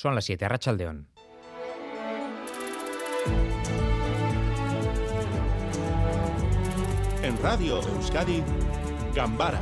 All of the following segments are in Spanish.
Son las 7, Arrachaldeón. En Radio Euskadi, Gambara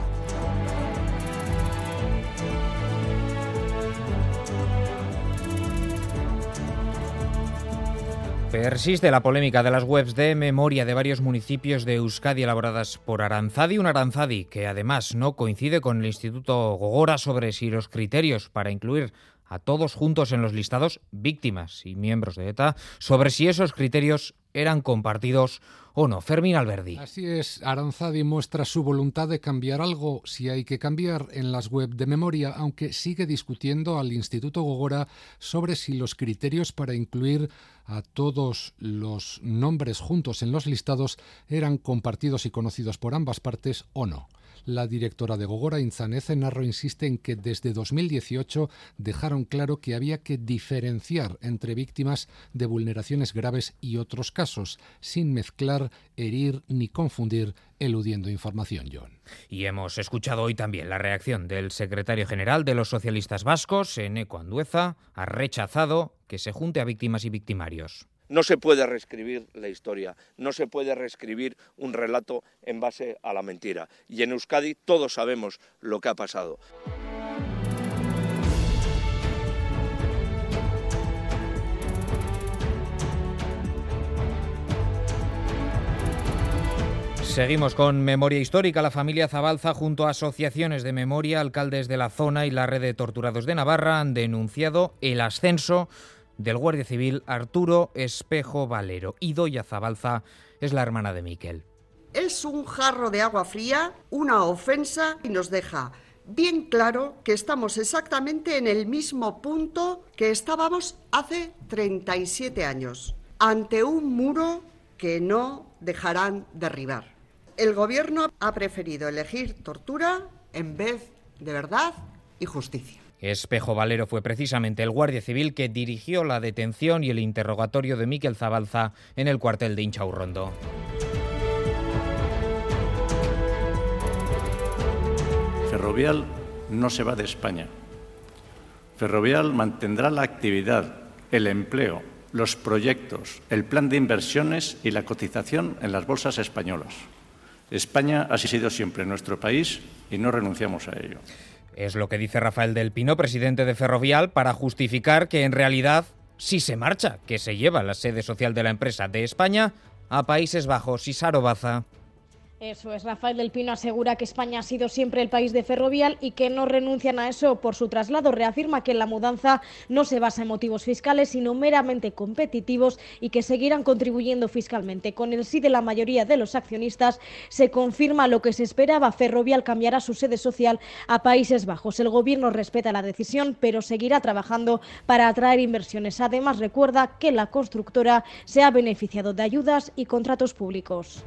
Persiste la polémica de las webs de memoria de varios municipios de Euskadi elaboradas por Aranzadi, un Aranzadi que además no coincide con el Instituto Gogora sobre si los criterios para incluir a todos juntos en los listados víctimas y miembros de ETA sobre si esos criterios eran compartidos o no. Fermín Alberdi. Así es, Aranzadi muestra su voluntad de cambiar algo si hay que cambiar en las web de memoria, aunque sigue discutiendo al Instituto Gogora sobre si los criterios para incluir a todos los nombres juntos en los listados eran compartidos y conocidos por ambas partes o no. La directora de Gogora, Inzanece Narro, insiste en que desde 2018 dejaron claro que había que diferenciar entre víctimas de vulneraciones graves y otros casos, sin mezclar, herir ni confundir eludiendo información, John. Y hemos escuchado hoy también la reacción del secretario general de los socialistas vascos, Eneco Andueza, ha rechazado que se junte a víctimas y victimarios. No se puede reescribir la historia, no se puede reescribir un relato en base a la mentira. Y en Euskadi todos sabemos lo que ha pasado. Seguimos con memoria histórica. La familia Zabalza, junto a asociaciones de memoria, alcaldes de la zona y la red de torturados de Navarra, han denunciado el ascenso del guardia civil Arturo Espejo Valero. Y Doya Zabalza es la hermana de Miquel. Es un jarro de agua fría, una ofensa y nos deja bien claro que estamos exactamente en el mismo punto que estábamos hace 37 años, ante un muro que no dejarán derribar. El gobierno ha preferido elegir tortura en vez de verdad y justicia. Espejo Valero fue precisamente el guardia civil que dirigió la detención y el interrogatorio de Miquel Zabalza en el cuartel de Inchaurrondo. Ferrovial no se va de España. Ferrovial mantendrá la actividad, el empleo, los proyectos, el plan de inversiones y la cotización en las bolsas españolas. España ha sido siempre nuestro país y no renunciamos a ello. Es lo que dice Rafael del Pino, presidente de Ferrovial, para justificar que en realidad sí se marcha, que se lleva la sede social de la empresa de España a Países Bajos y Sarobaza. Eso es, Rafael del Pino asegura que España ha sido siempre el país de Ferrovial y que no renuncian a eso por su traslado. Reafirma que la mudanza no se basa en motivos fiscales, sino meramente competitivos y que seguirán contribuyendo fiscalmente. Con el sí de la mayoría de los accionistas se confirma lo que se esperaba. Ferrovial cambiará su sede social a Países Bajos. El Gobierno respeta la decisión, pero seguirá trabajando para atraer inversiones. Además, recuerda que la constructora se ha beneficiado de ayudas y contratos públicos.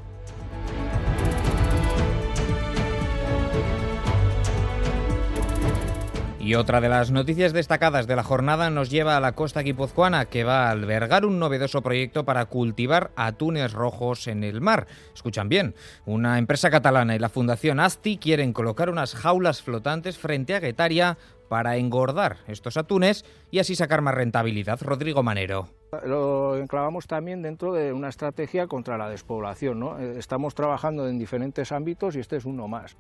Y otra de las noticias destacadas de la jornada nos lleva a la costa guipuzcoana, que va a albergar un novedoso proyecto para cultivar atunes rojos en el mar. Escuchan bien, una empresa catalana y la Fundación ASTI quieren colocar unas jaulas flotantes frente a Guetaria para engordar estos atunes y así sacar más rentabilidad. Rodrigo Manero. Lo enclavamos también dentro de una estrategia contra la despoblación. ¿no? Estamos trabajando en diferentes ámbitos y este es uno más.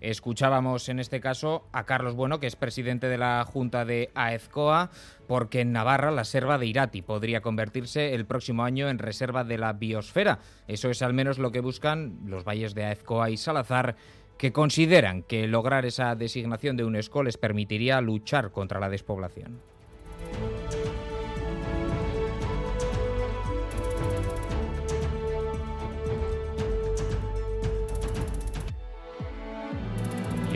Escuchábamos en este caso a Carlos Bueno, que es presidente de la Junta de AEZCOA, porque en Navarra la selva de Irati podría convertirse el próximo año en reserva de la biosfera. Eso es al menos lo que buscan los valles de Aezcoa y Salazar, que consideran que lograr esa designación de UNESCO les permitiría luchar contra la despoblación.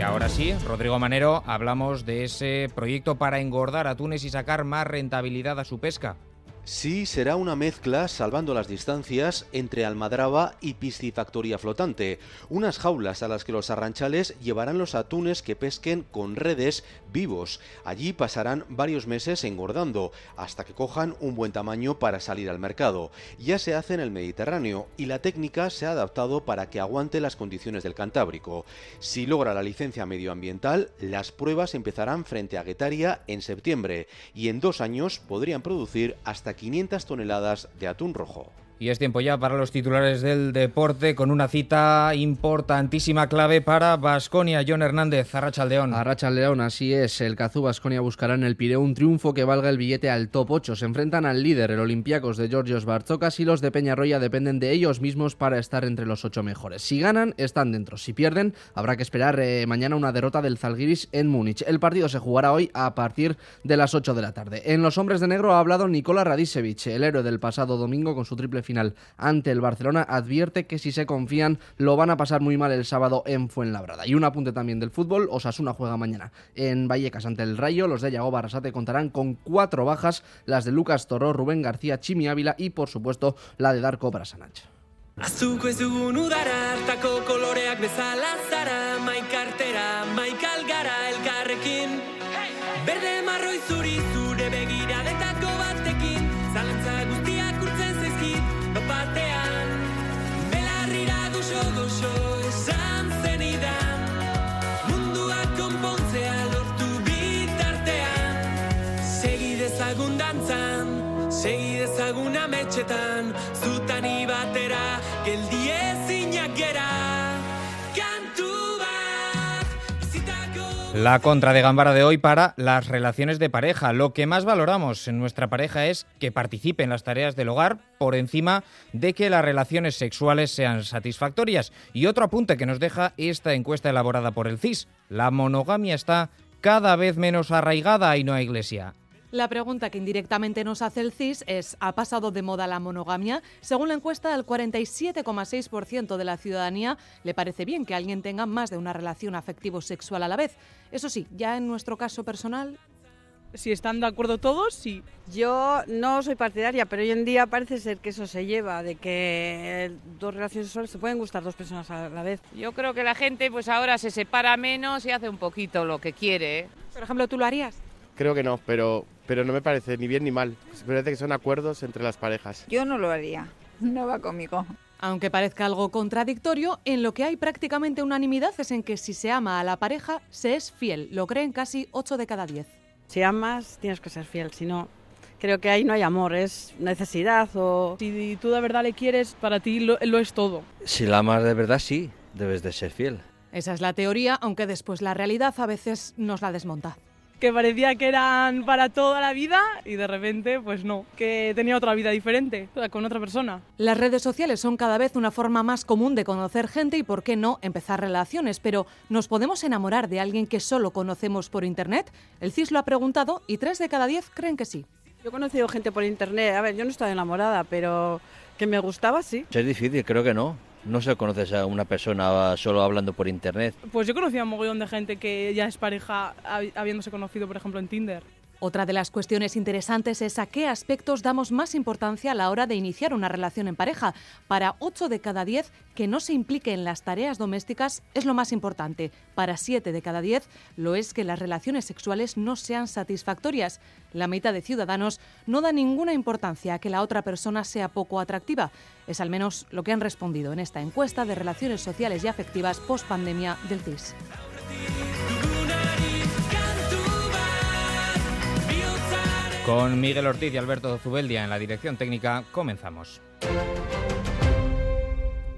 Ahora sí, Rodrigo Manero, hablamos de ese proyecto para engordar atunes y sacar más rentabilidad a su pesca. Sí, será una mezcla, salvando las distancias, entre almadraba y piscifactoría flotante. Unas jaulas a las que los arranchales llevarán los atunes que pesquen con redes vivos. Allí pasarán varios meses engordando, hasta que cojan un buen tamaño para salir al mercado. Ya se hace en el Mediterráneo y la técnica se ha adaptado para que aguante las condiciones del Cantábrico. Si logra la licencia medioambiental, las pruebas empezarán frente a Guetaria en septiembre y en dos años podrían producir hasta 500 toneladas de atún rojo. Y es tiempo ya para los titulares del deporte con una cita importantísima clave para Basconia. John Hernández, Arrachaldeón. Arrachaldeón, así es. El Cazú Basconia buscará en el Pireo un triunfo que valga el billete al top 8. Se enfrentan al líder, el Olympiacos de Georgios Barzokas y los de Peñarroya dependen de ellos mismos para estar entre los ocho mejores. Si ganan, están dentro. Si pierden, habrá que esperar eh, mañana una derrota del Zalgiris en Múnich. El partido se jugará hoy a partir de las 8 de la tarde. En los hombres de negro ha hablado Nikola Radicevic, el héroe del pasado domingo con su triple final ante el Barcelona, advierte que si se confían lo van a pasar muy mal el sábado en Fuenlabrada. Y un apunte también del fútbol, Osasuna juega mañana en Vallecas ante el Rayo, los de Yago Barrasate contarán con cuatro bajas, las de Lucas Toro, Rubén García, Chimi Ávila y por supuesto la de Darko Brasanach. La contra de Gambara de hoy para las relaciones de pareja. Lo que más valoramos en nuestra pareja es que participe en las tareas del hogar por encima de que las relaciones sexuales sean satisfactorias. Y otro apunte que nos deja esta encuesta elaborada por el CIS. La monogamia está cada vez menos arraigada y no a iglesia. La pregunta que indirectamente nos hace el CIS es, ¿ha pasado de moda la monogamia? Según la encuesta, al 47,6% de la ciudadanía le parece bien que alguien tenga más de una relación afectivo-sexual a la vez. Eso sí, ya en nuestro caso personal... Si están de acuerdo todos, sí. Yo no soy partidaria, pero hoy en día parece ser que eso se lleva, de que dos relaciones sexuales se pueden gustar dos personas a la vez. Yo creo que la gente pues ahora se separa menos y hace un poquito lo que quiere. ¿eh? Por ejemplo, ¿tú lo harías? Creo que no, pero, pero no me parece ni bien ni mal. Me parece que son acuerdos entre las parejas. Yo no lo haría, no va conmigo. Aunque parezca algo contradictorio, en lo que hay prácticamente unanimidad es en que si se ama a la pareja, se es fiel. Lo creen casi 8 de cada 10. Si amas, tienes que ser fiel, si no, creo que ahí no hay amor, es necesidad o... Si tú de verdad le quieres, para ti lo, lo es todo. Si la amas de verdad, sí, debes de ser fiel. Esa es la teoría, aunque después la realidad a veces nos la desmonta que parecía que eran para toda la vida y de repente pues no, que tenía otra vida diferente, con otra persona. Las redes sociales son cada vez una forma más común de conocer gente y por qué no empezar relaciones, pero ¿nos podemos enamorar de alguien que solo conocemos por internet? El CIS lo ha preguntado y tres de cada diez creen que sí. Yo he conocido gente por internet, a ver, yo no estaba enamorada, pero que me gustaba sí. Es difícil, creo que no. No se conoces a una persona solo hablando por internet. Pues yo conocía a un mogollón de gente que ya es pareja habiéndose conocido, por ejemplo, en Tinder. Otra de las cuestiones interesantes es a qué aspectos damos más importancia a la hora de iniciar una relación en pareja. Para 8 de cada 10, que no se implique en las tareas domésticas es lo más importante. Para 7 de cada 10, lo es que las relaciones sexuales no sean satisfactorias. La mitad de ciudadanos no da ninguna importancia a que la otra persona sea poco atractiva. Es al menos lo que han respondido en esta encuesta de relaciones sociales y afectivas post pandemia del CIS. Con Miguel Ortiz y Alberto Zubeldia en la dirección técnica, comenzamos.